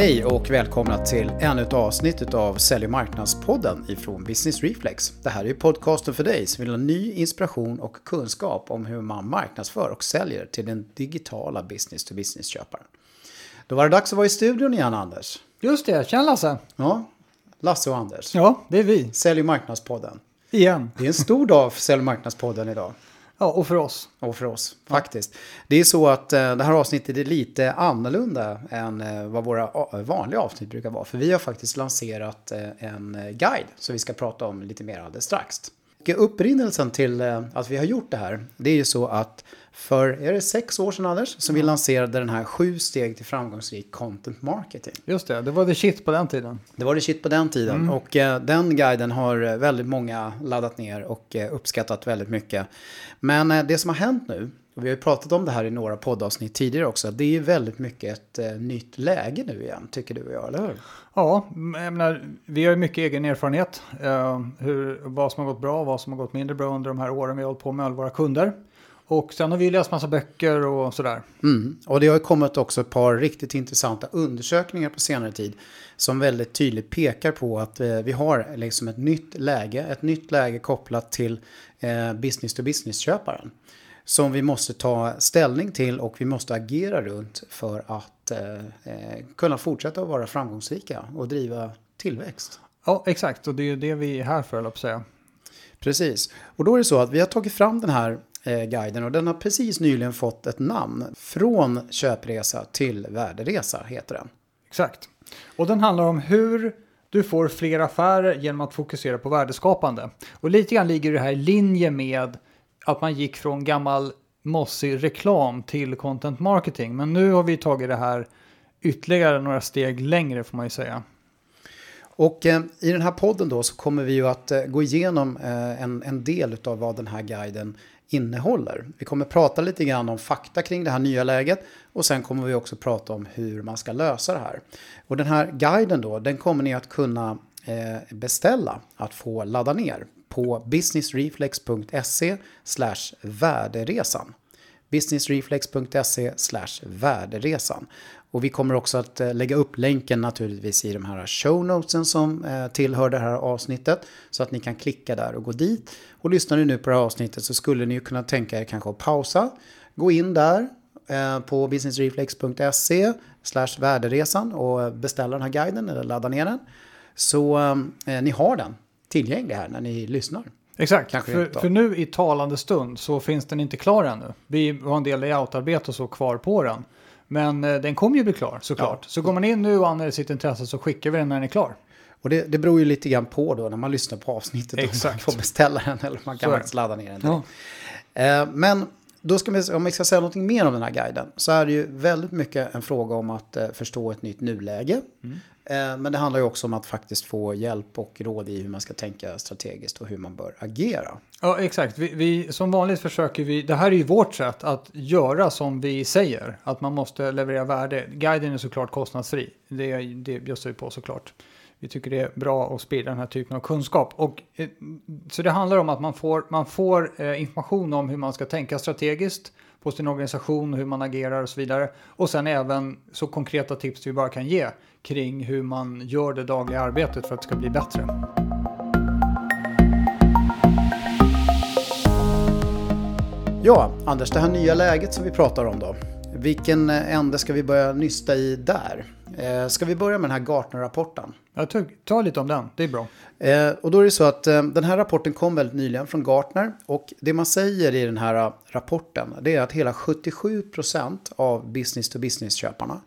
Hej och välkomna till ännu ett avsnitt av Sälj och marknadspodden ifrån Business Reflex. Det här är podcasten för dig som vill ha ny inspiration och kunskap om hur man marknadsför och säljer till den digitala business-to-business-köparen. Då var det dags att vara i studion igen Anders. Just det, tjena Lasse. Ja, Lasse och Anders. Ja, det är vi. Sälj och marknadspodden. Igen. Det är en stor dag för Sälj och marknadspodden idag. Ja, och för oss. Och för oss, faktiskt. Det är så att eh, det här avsnittet är lite annorlunda än eh, vad våra eh, vanliga avsnitt brukar vara. För vi har faktiskt lanserat eh, en eh, guide som vi ska prata om lite mer alldeles strax. Och upprinnelsen till eh, att vi har gjort det här, det är ju så att för, är det sex år sedan Anders, som vi lanserade den här sju steg till framgångsrik content marketing. Just det, det var the shit på den tiden. Det var det shit på den tiden och eh, den guiden har eh, väldigt många laddat ner och eh, uppskattat väldigt mycket. Men eh, det som har hänt nu, och vi har ju pratat om det här i några poddavsnitt tidigare också, det är ju väldigt mycket ett eh, nytt läge nu igen, tycker du och jag, eller hur? Ja, jag menar, vi har ju mycket egen erfarenhet. Eh, hur, vad som har gått bra och vad som har gått mindre bra under de här åren vi har hållit på med alla våra kunder. Och sen har vi läst massa böcker och sådär. Mm. Och det har ju kommit också ett par riktigt intressanta undersökningar på senare tid som väldigt tydligt pekar på att eh, vi har liksom ett nytt läge, ett nytt läge kopplat till eh, business to business-köparen som vi måste ta ställning till och vi måste agera runt för att eh, kunna fortsätta att vara framgångsrika och driva tillväxt. Ja, exakt. Och det är ju det vi är här för, att säga. Precis. Och då är det så att vi har tagit fram den här guiden och den har precis nyligen fått ett namn. Från köpresa till värderesa heter den. Exakt. Och den handlar om hur du får fler affärer genom att fokusera på värdeskapande. Och lite grann ligger det här i linje med att man gick från gammal mossig reklam till content marketing. Men nu har vi tagit det här ytterligare några steg längre får man ju säga. Och eh, i den här podden då så kommer vi ju att eh, gå igenom eh, en, en del av vad den här guiden innehåller. Vi kommer prata lite grann om fakta kring det här nya läget och sen kommer vi också prata om hur man ska lösa det här. Och den här guiden då, den kommer ni att kunna eh, beställa att få ladda ner på businessreflex.se slash värderesan businessreflex.se slash värderesan. Och vi kommer också att eh, lägga upp länken naturligtvis i de här show notesen som eh, tillhör det här avsnittet. Så att ni kan klicka där och gå dit. Och lyssnar ni nu på det här avsnittet så skulle ni ju kunna tänka er kanske att pausa. Gå in där eh, på businessreflex.se slash värderesan och beställa den här guiden eller ladda ner den. Så eh, ni har den tillgänglig här när ni lyssnar. Exakt, för, för nu i talande stund så finns den inte klar ännu. Vi har en del layoutarbete och så kvar på den. Men eh, den kommer ju bli klar såklart. Så går man in nu och anmäler sitt intresse så skickar vi den när den är klar. Och det, det beror ju lite grann på då när man lyssnar på avsnittet. Om man Exakt. får beställa den eller man kan faktiskt ladda ner den. Ja. Eh, Men då ska vi, om vi ska säga något mer om den här guiden så är det ju väldigt mycket en fråga om att eh, förstå ett nytt nuläge. Mm. Eh, Men det handlar ju också om att faktiskt få hjälp och råd i hur man ska tänka strategiskt och hur man bör agera. Ja, exakt. Vi, vi, som vanligt försöker vi, det här är ju vårt sätt att göra som vi säger. Att man måste leverera värde. Guiden är såklart kostnadsfri. Det, bjussar vi på såklart. Vi tycker det är bra att sprida den här typen av kunskap. Och, eh, så det handlar om att man får, man får eh, information om hur man ska tänka strategiskt på sin organisation, hur man agerar och så vidare. Och sen även så konkreta tips vi bara kan ge kring hur man gör det dagliga arbetet för att det ska bli bättre. Ja, Anders, det här nya läget som vi pratar om då. Vilken eh, ände ska vi börja nysta i där? Eh, Ska vi börja med den här Gartner-rapporten? Jag tar, ta lite om den, det är bra. Eh, och då är det så att eh, den här rapporten kom väldigt nyligen från Gartner. Och det man säger i den här eh, rapporten det är att hela 77% av business-to-business-köparna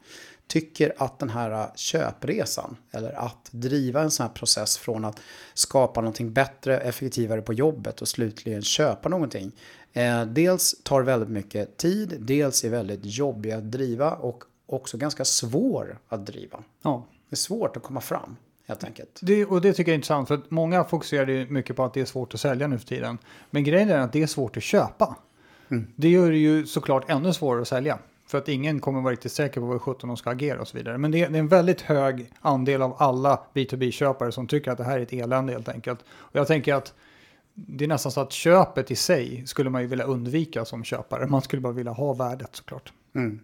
tycker att den här eh, köpresan, eller att driva en sån här process från att skapa någonting bättre, effektivare på jobbet och slutligen köpa någonting. Eh, dels tar väldigt mycket tid, dels är väldigt jobbig att driva och också ganska svår att driva. Ja. Det är svårt att komma fram, helt enkelt. Det, och det tycker jag är intressant för att många fokuserar ju mycket på att det är svårt att sälja nu för tiden. Men grejen är att det är svårt att köpa. Det gör det ju såklart ännu svårare att sälja. För att ingen kommer vara riktigt säker på vad 17 de ska agera och så vidare. Men det är, det är en väldigt hög andel av alla B2B-köpare som tycker att det här är ett elände helt enkelt. Och jag tänker att det är nästan så att köpet i sig skulle man ju vilja undvika som köpare. Man skulle bara vilja ha värdet såklart. Mm.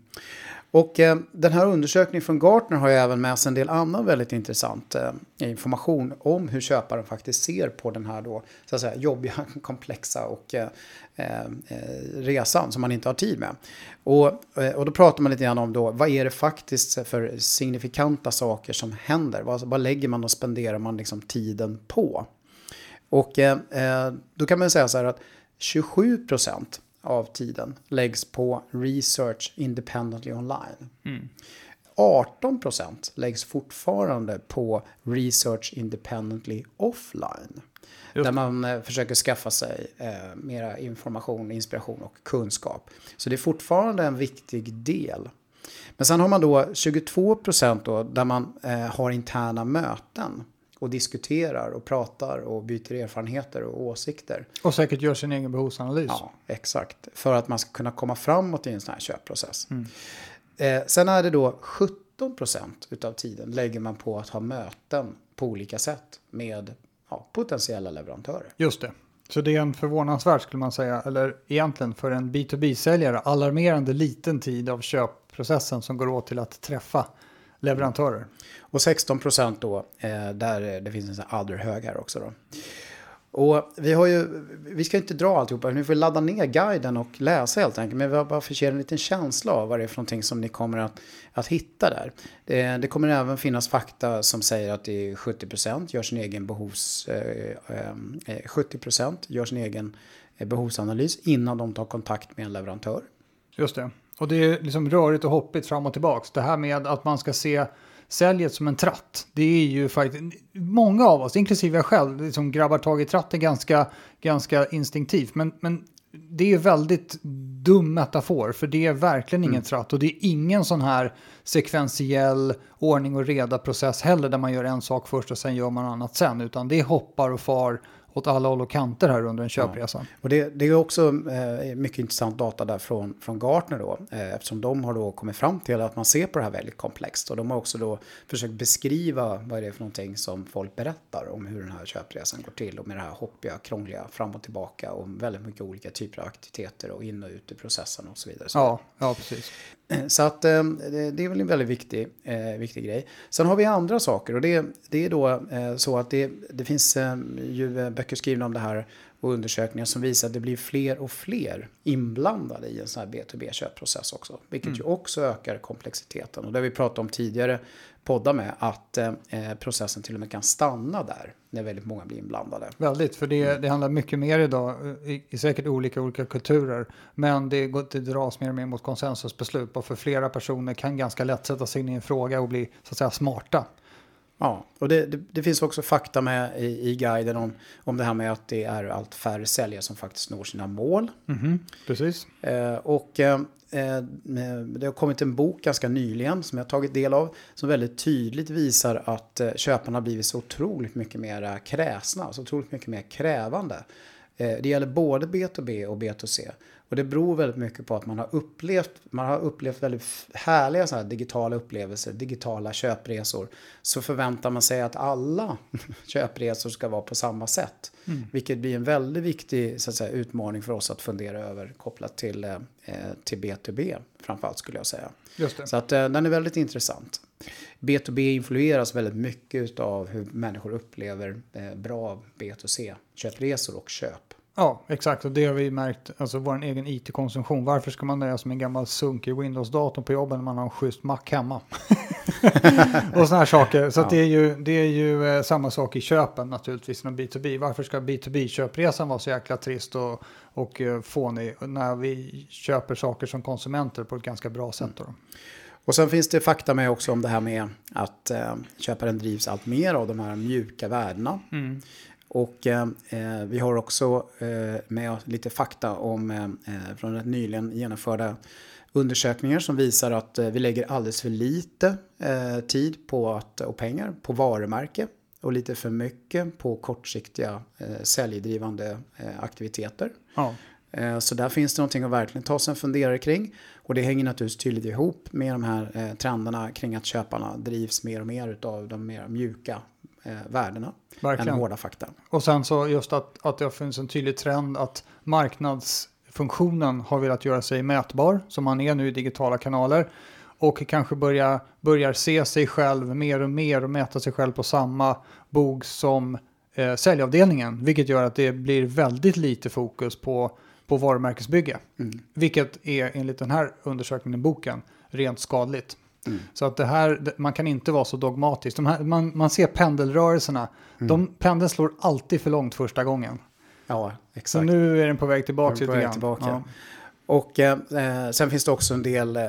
Och eh, den här undersökningen från Gartner har ju även med sig en del annan väldigt intressant eh, information om hur köparen faktiskt ser på den här då, så att säga, jobbiga, komplexa och eh, eh, eh, resan som man inte har tid med. Och, eh, och då pratar man lite grann om då, vad är det faktiskt för signifikanta saker som händer? Vad, vad lägger man och spenderar man liksom tiden på? Och eh, eh då kan man säga så här att 27 procent av tiden läggs på research independently online. Mm. 18% läggs fortfarande på research independently offline. Just. Där man eh, försöker skaffa sig eh, mera information, inspiration och kunskap. Så det är fortfarande en viktig del. Men sen har man då 22 då där man eh, har interna möten och diskuterar och pratar och byter erfarenheter och åsikter. Och säkert gör sin egen behovsanalys. Ja, exakt. För att man ska kunna komma framåt i en sån här köpprocess. Mm. Eh, sen är det då 17 procent utav tiden lägger man på att ha möten på olika sätt med ja, potentiella leverantörer. Just det. Så det är en förvånansvärt skulle man säga, eller egentligen för en B2B-säljare, alarmerande liten tid av köpprocessen som går åt till att träffa leverantörer. Och 16 procent då, eh, där det finns en sån här other hög här också då. Och vi har ju, vi ska inte dra alltihopa, ni får ladda ner guiden och läsa helt enkelt. Men vi har bara för en liten känsla av vad det är för någonting som ni kommer att, att hitta där. Det, det kommer även finnas fakta som säger att det är 70% gör sin egen behovs, eh, eh, 70% gör sin egen eh, behovsanalys innan de tar kontakt med en leverantör. Just det. Och det är liksom rörigt och hoppigt fram och tillbaka. Det här med att man ska se säljet som en tratt. Det är ju faktiskt, många av oss, inklusive jag själv, liksom grabbar tag i tratten ganska, ganska instinktivt. Men, men det är väldigt dum metafor, för det är verkligen ingen mm. tratt. Och det är ingen sån här sekventiell ordning och reda process heller, där man gör en sak först och sen gör man annat sen. Utan det hoppar och far åt alla håll och kanter här under en köpresa. Ja. Och det, det, är också eh, mycket intressant data där från, från Gartner då, eh, eftersom de har då kommit fram till att man ser på det här väldigt komplext. Och de har också då försökt beskriva vad det är för någonting som folk berättar om hur den här köpresan går till och med det här hoppiga, krångliga, fram och tillbaka och väldigt mycket olika typer av aktiviteter och in och ut i processen och så vidare. Ja, ja, precis. Så att eh, det är väl en väldigt viktig, eh, viktig grej. Sen har vi andra saker och det, det är då eh, så att det, det finns ju böcker skrivna om det här och undersökningar som visar att det blir fler och fler inblandade i en sån här B2B-köpprocess också. Vilket mm. ju också ökar komplexiteten. Och det har vi pratat om tidigare poddar med att eh, processen till och med kan stanna där när väldigt många blir inblandade. Väldigt, för det, mm. det handlar mycket mer idag i, i säkert olika olika kulturer. Men det, det dras mer och mer mot konsensusbeslut och för flera personer kan ganska lätt sätta sig in i en fråga och bli så att säga smarta. Ja, och det, det, det, finns också fakta med i, i guiden om, om det här med att det är allt färre säljare som faktiskt når sina mål. Mm -hmm. Precis. Eh, och eh, eh, det har kommit en bok ganska nyligen som jag tagit del av som väldigt tydligt visar att eh, köparna har blivit så otroligt mycket mer kräsna, så otroligt mycket mer krävande. Eh, det gäller både B2B och B2C. Och det beror väldigt mycket på att man har upplevt, man har upplevt väldigt härliga så digitala upplevelser, digitala köpresor. Så förväntar man sig att alla köpresor ska vara på samma sätt. Mm. Vilket blir en väldigt viktig så att säga, utmaning för oss att fundera över kopplat till, eh, till B2B framförallt skulle jag säga. Så att eh, den är väldigt intressant. B2B influeras väldigt mycket av hur människor upplever eh, bra B2C-köpresor och köp. Ja, exakt. Och det har vi märkt, alltså vår egen IT-konsumtion. Varför ska man nöja sig med en gammal sunkig Windows-dator på jobbet när man har en schysst Mac hemma? och sådana här saker. Så ja. det är ju, det är ju eh, samma sak i köpen naturligtvis inom B2B. Varför ska B2B-köpresan vara så jäkla trist och, och uh, fånig när vi köper saker som konsumenter på ett ganska bra sätt? Mm. Och sen finns det fakta med också om det här med att eh, köparen drivs allt mer av de här mjuka värdena. Mm. Och eh, eh, vi har också eh, med lite fakta om eh, eh, från rätt nyligen genomförda undersökningar som visar att eh, vi lägger alldeles för lite tid på att, och pengar på varumärke och lite för mycket på kortsiktiga eh, säljdrivande aktiviteter. Ja. Så där finns det någonting att verkligen ta sig en funderare kring. Och det hänger naturligtvis tydligt ihop med de här trenderna kring att köparna drivs mer och mer av de mer mjuka eh, värdena Verkligen. än hårda fakta. Och sen så just att, att det finns en tydlig trend att marknads funktionen har velat göra sig mätbar, som man är nu i digitala kanaler. Och kanske börja, börjar se sig själv mer och mer och mäta sig själv på samma bog som eh, säljavdelningen. Vilket gör att det blir väldigt lite fokus på, på varumärkesbygge. Mm. Vilket är enligt den här undersökningen, boken, rent skadligt. Mm. Så att det här, man kan inte vara så dogmatisk. De här, man, man ser pendelrörelserna. De, pendeln slår alltid för långt första gången. Ja, Så exakt. nu är den på väg tillbaka lite grann. tillbaka. Ja. Och eh, eh, sen finns det också en del eh,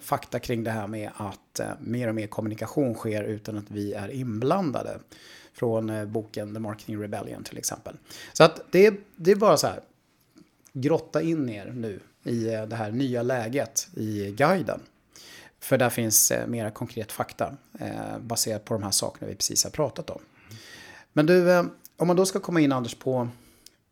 fakta kring det här med att eh, mer och mer kommunikation sker utan att vi är inblandade. Från eh, boken The Marketing Rebellion till exempel. Så att det, är- det är bara så här. Grotta in er nu i eh, det här nya läget i guiden. För där finns eh, mera konkret fakta eh, baserat på de här sakerna vi precis har pratat om. Men du, eh, om man då ska komma in Anders på,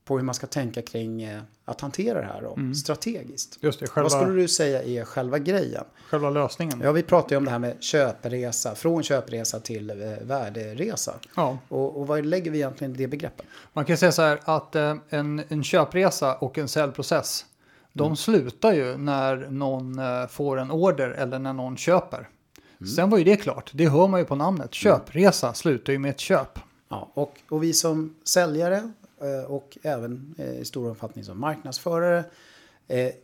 på hur man ska tänka kring eh, att hantera det här då, strategiskt. Just det, Vad skulle själva, du säga är själva grejen? själva lösningen. Ja, vi pratar ju om det här med köpresa, från köpresa till eh, värderesa. Ja. Och, och vad lägger vi egentligen i det begreppet? Man kan säga så här att eh, en, en köpresa och en säljprocess, de slutar ju när någon eh, får en order eller när någon köper. Sen var ju det klart, det hör man ju på namnet. Köpresa slutar ju med ett köp. Ja, och, och vi som säljare eh, och även eh, i stor omfattning som marknadsförare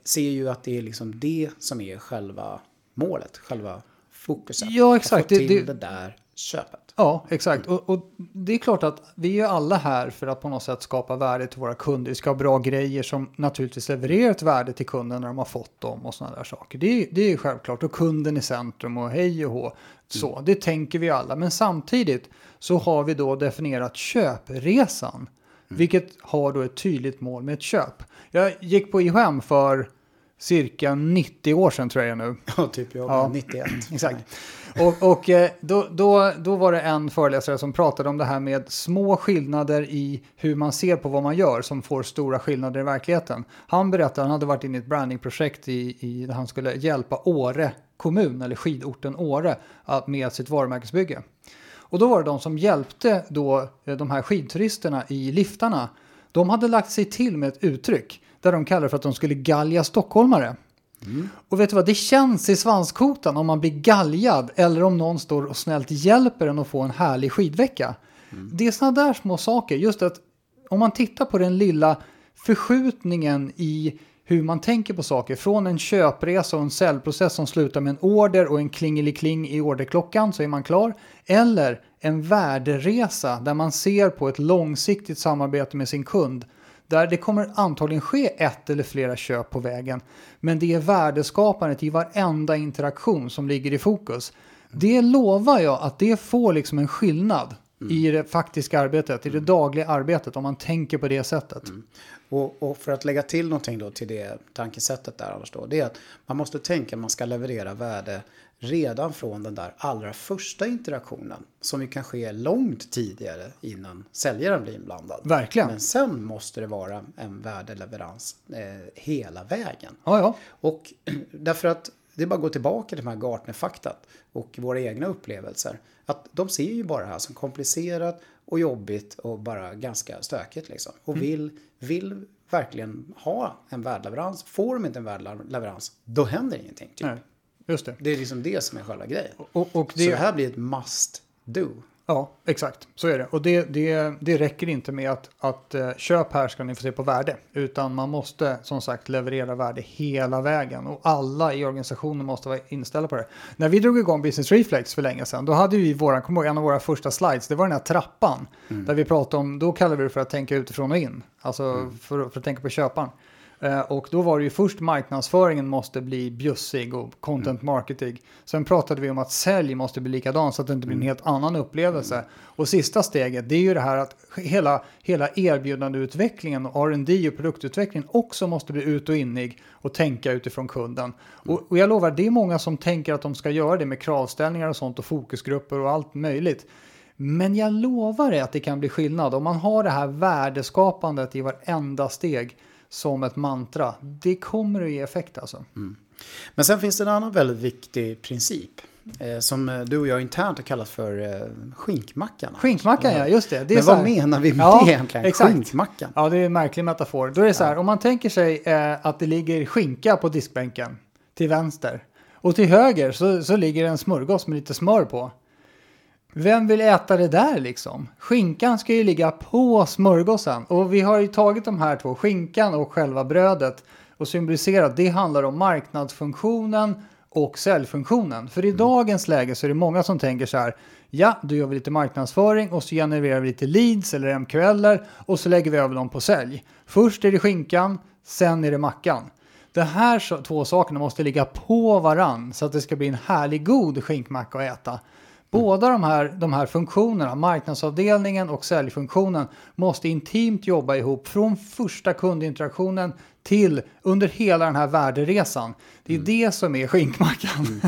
ser ju att det är liksom det som är själva målet, själva fokuset. Ja, exakt. Att få Det- till det- det där köpet. Ja, exakt. Och, och det är klart att vi är alla här för att på något sätt skapa värde till våra kunder. Vi ska ha bra grejer som naturligtvis levererar ett värde till kunden när de har fått dem och sådana där saker. Det, är- det är självklart. Och kunden i centrum och hej och hå. Så, det tänker vi alla. Men samtidigt så har vi då definierat köpresan. Vilket har då ett tydligt mål med ett köp. Jag gick på IHM för cirka 90 år sedan tror jag nu. Ja, typ jag Ja. 91. Exakt. Och, och eh, då, då, då var det en föreläsare som pratade om det här med små skillnader i hur man ser på vad man gör som får stora skillnader i verkligheten. Han berättade att han hade varit inne i ett brandingprojekt i, i, där han skulle hjälpa Åre kommun, eller skidorten Åre, med sitt varumärkesbygge. Och då var det de som hjälpte då eh, de här skidturisterna i liftarna. De hade lagt sig till med ett uttryck där de kallade för att de skulle galja stockholmare. Och vet du vad, det känns i svanskotan om man blir galjad eller om någon står och snällt hjälper en att få en härlig skidvecka. Det är sådana där små saker, just att om man tittar på den lilla förskjutningen i hur man tänker på saker, från en köpresa och en säljprocess som slutar med en order och en klingelikling i orderklockan så är man klar, eller en värderesa där man ser på ett långsiktigt samarbete med sin kund där det kommer antagligen ske ett eller flera köp på vägen. Men det är värdeskapandet i varenda interaktion som ligger i fokus. Det lovar jag att det får liksom en skillnad i det faktiska arbetet, i det dagliga arbetet om man tänker på det sättet. Och, och för att lägga till någonting då till det tankesättet där Anders då, det är att man måste tänka att man ska leverera värde redan från den där allra första interaktionen som ju kan ske långt tidigare innan säljaren blir inblandad. Verkligen. Men sen måste det vara en värdeleverans eh, hela vägen. Ja, ja. Och därför att det är bara att gå tillbaka till de här Gartner-faktat och våra egna upplevelser. Att de ser ju bara det här som komplicerat och jobbigt och bara ganska stökigt liksom. Och Mm. vill, vill verkligen ha en värdleverans. Får de inte en värdleverans, då händer ingenting. Typ. Nej, just det. Det är liksom det som är själva grejen. Och, och Så det, det här blir ett must do. Ja, exakt. Så är det. Och det, det, det räcker inte med att, att eh, köp här ska ni få se på värde. Utan man måste som sagt leverera värde hela vägen. Och alla i organisationen måste vara inställda på det. När vi drog igång Business Reflex för länge sedan. Då hade vi våran, kom ihåg, en av våra första slides. Det var den här trappan. Där vi pratade om, då kallade vi det för att tänka utifrån och in. Alltså för, för att tänka på köparen. Eh, Och då var det ju först marknadsföringen måste bli bjussig och content marketing. Sen pratade vi om att sälj måste bli likadan så att det inte blir en helt annan upplevelse. Och sista steget det är ju det här att hela, hela erbjudandeutvecklingen, och R&D och produktutvecklingen också måste bli ut och innig och tänka utifrån kunden. Och, och jag lovar, det är många som tänker att de ska göra det med kravställningar och sånt och fokusgrupper och allt möjligt. Men jag lovar dig att det kan bli skillnad om man har det här värdeskapandet i varenda steg som ett mantra. Det kommer att ge effekt alltså. Men sen finns det en annan väldigt viktig princip eh, som eh, du och jag internt har kallat för eh, skinkmackan. Skinkmackan, ja, just det. det är Men vad här- menar vi med Ja, det egentligen? exakt. Skinkmackan? Ja, det är en märklig metafor. Då är det så här, om man tänker sig eh, att det ligger skinka på diskbänken till vänster och till höger så, så ligger en smörgås med lite smör på. Vem vill äta det där liksom? Skinkan ska ju ligga på smörgåsen och vi har ju tagit de här två, skinkan och själva brödet och symboliserat, det handlar om marknadsfunktionen och säljfunktionen. För i dagens läge så är det många som tänker så här, ja, då gör vi lite marknadsföring och så genererar vi lite leads eller MQLer och så lägger vi över dem på sälj. Först är det skinkan, sen är det mackan. De här två sakerna måste ligga på varann så att det ska bli en härlig god skinkmacka att äta. Båda de här, de här funktionerna, marknadsavdelningen och säljfunktionen, måste intimt jobba ihop från första kundinteraktionen till under hela den här värderesan. Det är det som är skinkmackan.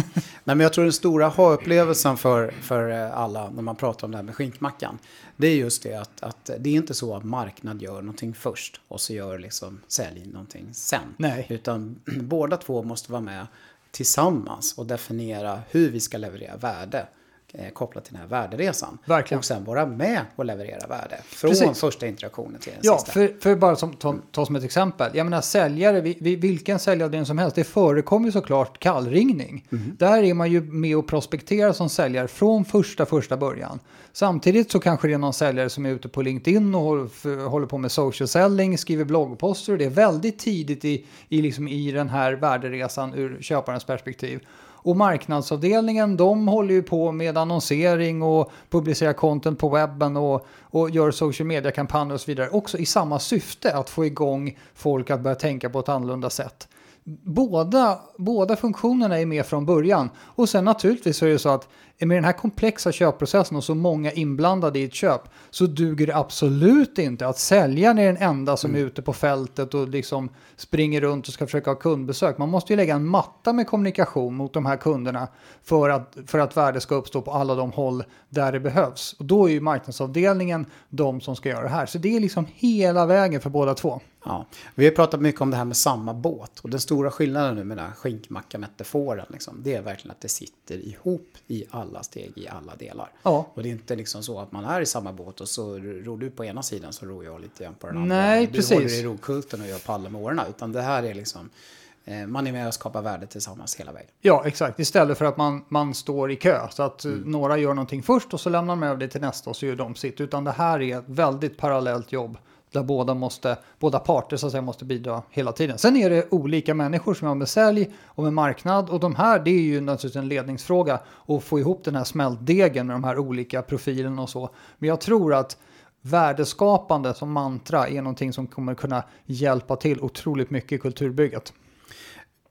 Nej, men jag tror den stora ha-upplevelsen för, för eh, alla när man pratar om det här med skinkmackan. Det är just det att, att det är inte så att marknad gör någonting först och så gör liksom sälj någonting sen. Nej. Utan båda två måste vara med tillsammans och definiera hur vi ska leverera värde eh, kopplat till den här värderesan. Verkligen. Och sen vara med och leverera värde. Från Precis. första interaktionen till den Ja, sista. för, för bara som, ta, ta som ett exempel. Jag menar säljare, vi, vi, vilken säljavdelning som helst, det förekommer ju såklart kallringning. Där är man ju med och prospekterar som säljare från första, första början. Samtidigt så kanske det är någon säljare som är ute på LinkedIn och håller, håller på med social selling, skriver bloggposter. Det är väldigt tidigt i, i, liksom i den här värderesan ur köparens perspektiv. Och marknadsavdelningen, de håller ju på med annonsering och publicerar content på webben och, och gör social media-kampanjer och så vidare. Också i samma syfte att få igång folk att börja tänka på ett annorlunda sätt. Båda, båda funktionerna är med från början. Och sen naturligtvis så är det så att med den här komplexa köpprocessen och så många inblandade i ett köp så duger det absolut inte att säljaren är den enda som är ute på fältet och liksom springer runt och ska försöka ha kundbesök. Man måste ju lägga en matta med kommunikation mot de här kunderna för att, för att värde ska uppstå på alla de håll där det behövs. Och då är ju marknadsavdelningen de som ska göra det här. Så det är liksom hela vägen för båda två. Ja, vi har pratat mycket om det här med samma båt. Och den stora skillnaden nu med den här skinkmacka-metaforen, liksom, det är verkligen att det sitter ihop i alla steg, i alla delar. Ja. Och det är inte liksom så att man är i samma båt och så ror du på ena sidan så ror jag lite grann på den andra. Nej, du precis. håller i rokulten och jag på alla med årorna. Utan det här är liksom, eh, man är med och skapar värde tillsammans hela vägen. Ja, exakt. Istället för att man, man står i kö. Så att eh, några gör någonting först och så lämnar de över det till nästa och så gör de sitt. Utan det här är ett väldigt parallellt jobb. Där båda, måste, båda parter så att säga, måste bidra hela tiden. Sen är det olika människor som har med sälj och med marknad. Och de här, det är ju naturligtvis en ledningsfråga. Att få ihop den här smältdegen med de här olika profilerna och så. Men jag tror att värdeskapande som mantra är någonting som kommer kunna hjälpa till otroligt mycket i kulturbygget.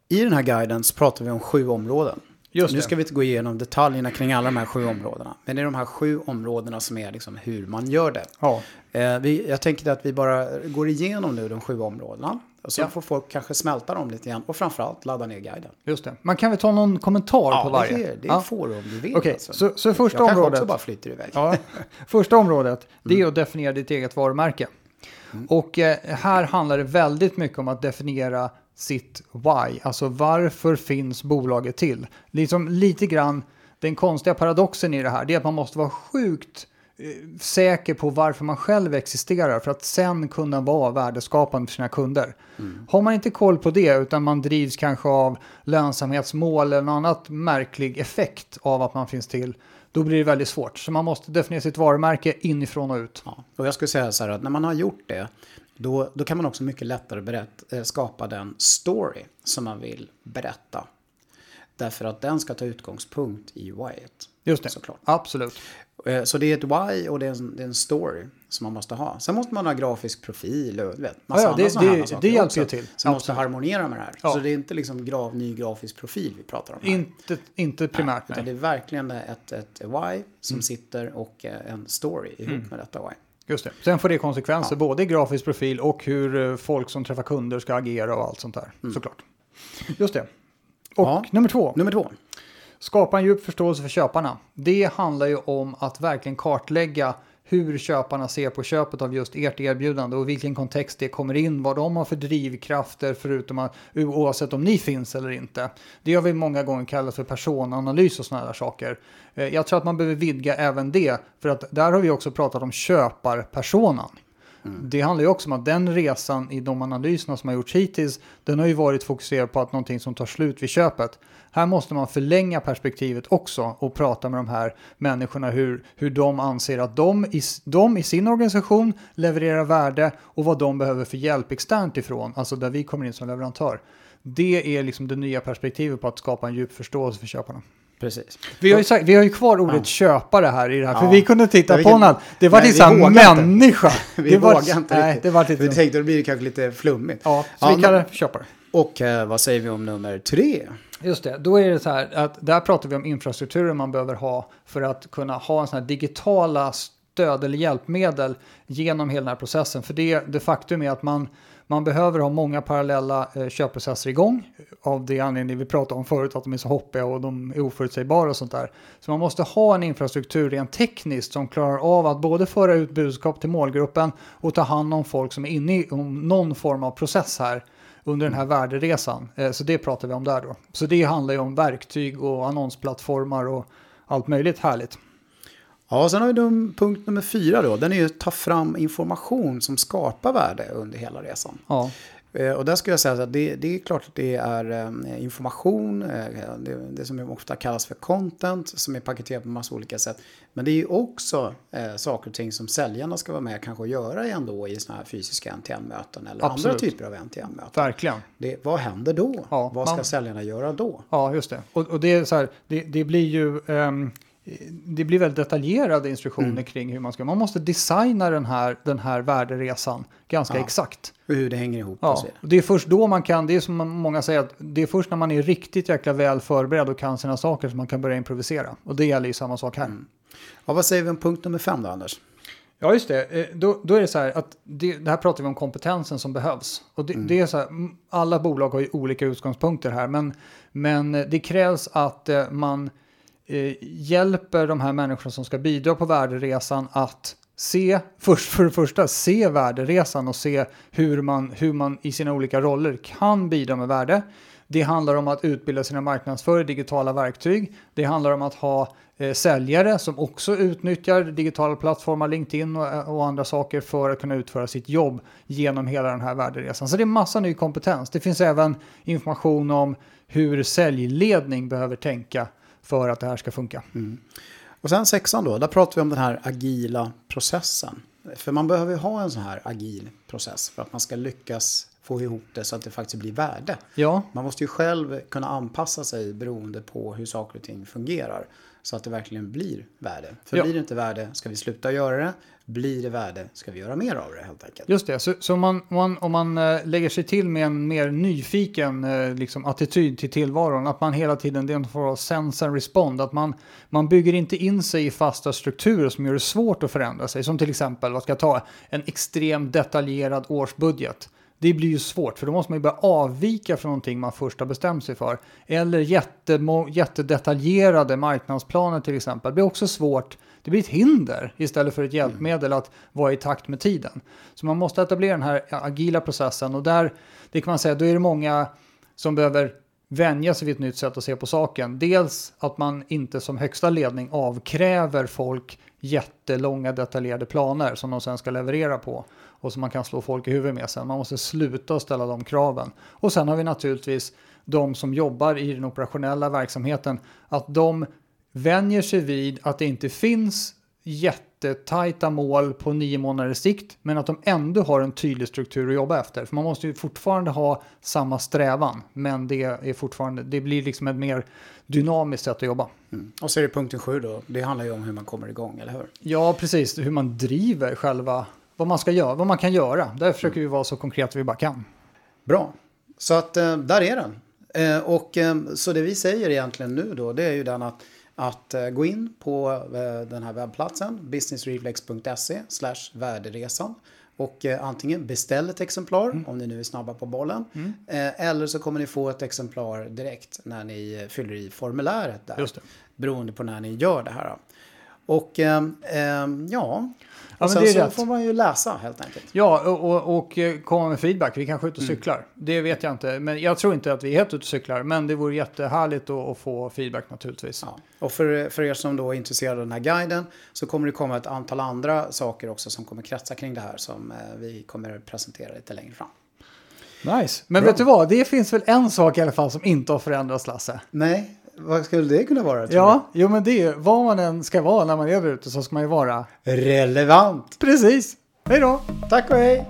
I den här guiden så pratar vi om sju områden. Just nu det. ska vi inte gå igenom detaljerna kring alla de här sju områdena. Men det är de här sju områdena som är liksom hur man gör det. Ja. Eh, vi, jag tänker att vi bara går igenom nu de sju områdena. Och så Ja. får folk kanske smälta dem lite grann. Och framförallt ladda ner guiden. Just det. Man kan väl ta någon kommentar på varje? det, det Ja. får du om du vill. Okej, alltså. så- så första jag kanske området. också bara flyter iväg. Ja. Första området, det är att definiera ditt eget varumärke. Och eh, här handlar det väldigt mycket om att definiera sitt why, alltså varför finns bolaget till? Liksom lite grann den konstiga paradoxen i det här, det är att man måste vara sjukt eh, säker på varför man själv existerar för att sen kunna vara värdeskapande för sina kunder. Har man inte koll på det utan man drivs kanske av lönsamhetsmål eller någon annat märklig effekt av att man finns till, då blir det väldigt svårt. Så man måste definiera sitt varumärke inifrån och ut. Ja. Och jag skulle säga så här att när man har gjort det. Då, då kan man också mycket lättare berätta, eh, skapa den story som man vill berätta. Därför att den ska ta utgångspunkt i whyet. Just det, Såklart. absolut. Eh, Så det är ett why och det är, en, det är en story som man måste ha. Sen måste man ha grafisk profil och vet, massa Ja, ja, andra det- sådana det- saker det hjälper ju till. Som måste Absolut. harmonera med det här. Ja. Så det är inte liksom grav, ny grafisk profil vi pratar om här. Inte, inte primärt, det nej. är verkligen ett, ett why som Mm. sitter och eh, en story ihop med detta why. Just det. Sen får det konsekvenser både i grafisk profil och hur eh, folk som träffar kunder ska agera och allt sånt där. Såklart. Just det. Och Ja. nummer två. Nummer två. Skapa en djup förståelse för köparna. Det handlar ju om att verkligen kartlägga hur köparna ser på köpet av just ert erbjudande och vilken kontext det kommer in, vad de har för drivkrafter förutom att oavsett om ni finns eller inte. Det har vi många gånger kallat för personanalys och sådana saker. Eh, jag tror att man behöver vidga även det, för att där har vi också pratat om köparpersonan. Mm. Det handlar ju också om att den resan i de analyserna som har gjorts hittills, den har ju varit fokuserad på att någonting som tar slut vid köpet. Här måste man förlänga perspektivet också och prata med de här människorna hur, hur de anser att de i, de i sin organisation levererar värde och vad de behöver för hjälp externt ifrån, alltså där vi kommer in som leverantör. Det är liksom det nya perspektivet på att skapa en djup förståelse för köparna. Precis. Vi har ju, sagt, vi har ju kvar ordet ja. köpare här i det här, ja. för vi kunde titta ja, på honom. Det var liksom människa. vi vågar inte nej, riktigt. Det var lite... Vi tänkte att det blir kanske lite flummigt. Ja, så vi kallar det köpare. Och eh, vad säger vi om nummer tre? Just det, då är det så här att där pratar vi om infrastrukturen man behöver ha för att kunna ha en sån här digitala stöd eller hjälpmedel genom hela den här processen. För det, det faktum är att man, man behöver ha många parallella eh, köpprocesser igång. Av det anledningen vi pratade om förut, att de är så hoppiga och de är oförutsägbara och sånt där. Så man måste ha en infrastruktur rent tekniskt som klarar av att både föra ut budskap till målgruppen och ta hand om folk som är inne i någon form av process här under den här värderesan. Eh, så det pratar vi om där då. Så det handlar ju om verktyg och annonsplattformar och allt möjligt härligt. Ja, sen har vi då punkt nummer fyra då. Den är ju att ta fram information som skapar värde under hela resan. Ja. Eh, och där skulle jag säga att det, det är klart att det är eh, information, det, det som ofta kallas för content, som är paketerat på massa olika sätt. Men det är ju också eh, saker och ting som säljarna ska vara med kanske och göra ändå i sådana här fysiska NTM-möten eller Absolut. andra typer av NTM-möten. Verkligen. Det, vad händer då? Ja, vad ska man, säljarna göra då? Ja, just det. Och, och det är så här, det, det blir ju... Um, det blir väldigt detaljerade instruktioner mm. kring hur man ska... Man måste designa den här, den här värderesan ganska ja. exakt. Och hur det hänger ihop. Ja. Det är först då man kan, det är som många säger, att det är först när man är riktigt jäkla väl förberedd och kan sina saker som man kan börja improvisera. Och det gäller ju samma sak här. Mm. Ja, vad säger vi om punkt nummer fem då, Anders? Ja, just det. Eh, då, då är det så här att det, det här pratar vi om kompetensen som behövs. Och det, mm. det, är så här, alla bolag har ju olika utgångspunkter här, men, men det krävs att eh, man eh, hjälper de här människorna som ska bidra på värderesan att se, först för det första, se värderesan och se hur man, hur man i sina olika roller kan bidra med värde. Det handlar om att utbilda sina marknadsförare i digitala verktyg. Det handlar om att ha eh, säljare som också utnyttjar digitala plattformar, LinkedIn och, eh, och, andra saker för att kunna utföra sitt jobb genom hela den här värderesan. Så det är massa ny kompetens. Det finns även information om hur säljledning behöver tänka för att det här ska funka. Mm. Och sen sexan då, där pratar vi om den här agila processen. För man behöver ha en sån här agil process för att man ska lyckas få ihop det så att det faktiskt blir värde. Ja. Man måste ju själv kunna anpassa sig beroende på hur saker och ting fungerar. Så att det verkligen blir värde. För ja. blir det inte värde ska vi sluta göra det. Blir det värde ska vi göra mer av det helt enkelt. Just det, så, så man, man, om man äh, lägger sig till med en mer nyfiken äh, liksom, attityd till tillvaron, att man hela tiden det får sense and respond, att man, man bygger inte in sig i fasta strukturer som gör det svårt att förändra sig. Som till exempel, vad ska jag ta, en extremt detaljerad årsbudget det blir ju svårt för då måste man ju börja avvika från någonting man först har bestämt sig för. Eller jättedetaljerade marknadsplaner till exempel. Det blir också svårt. Det blir ett hinder istället för ett hjälpmedel att vara i takt med tiden. Så man måste etablera den här agila processen och där, det kan man säga, då är det många som behöver vänja sig vid ett nytt sätt att se på saken. Dels att man inte som högsta ledning avkräver folk jättelånga detaljerade planer som de sen ska leverera på och som man kan slå folk i huvudet med sen. Man måste sluta ställa de kraven. Och sen har vi naturligtvis de som jobbar i den operationella verksamheten, att de vänjer sig vid att det inte finns jättetajta mål på nio månaders sikt, men att de ändå har en tydlig struktur att jobba efter. För man måste ju fortfarande ha samma strävan, men det, är fortfarande, det blir liksom ett mer dynamiskt sätt att jobba. Mm. Och så är det punkten sju då, det handlar ju om hur man kommer igång, eller hur? Ja, precis, hur man driver själva vad man ska göra, vad man kan göra. Där försöker vi vara så konkreta vi bara kan. Bra, så att eh, där är den. Eh, och eh, så det vi säger egentligen nu då, det är ju den att att gå in på den här webbplatsen businessreflex.se värderesan och antingen beställ ett exemplar mm. om ni nu är snabba på bollen mm. eller så kommer ni få ett exemplar direkt när ni fyller i formuläret där. Just det. Beroende på när ni gör det här. Och ehm, ja, Ja, och sen så rätt. får man ju läsa helt enkelt. Ja, och, och, och eh, komma med feedback. Vi kanske är ute och Mm. cyklar. Det vet jag inte. Men jag tror inte att vi är helt ute och cyklar. Men det vore jättehärligt att, att få feedback naturligtvis. Ja. Och för, för er som då är intresserade av den här guiden så kommer det komma ett antal andra saker också som kommer kretsa kring det här som eh, vi kommer presentera lite längre fram. Nice. Men Bra. vet du vad? Det finns väl en sak i alla fall som inte har förändrats, Lasse. Nej, vad skulle det kunna vara? Ja, jo men det är vad man än ska vara när man är där ute så ska man ju vara? Relevant. precis. Hej då! Tack och hej!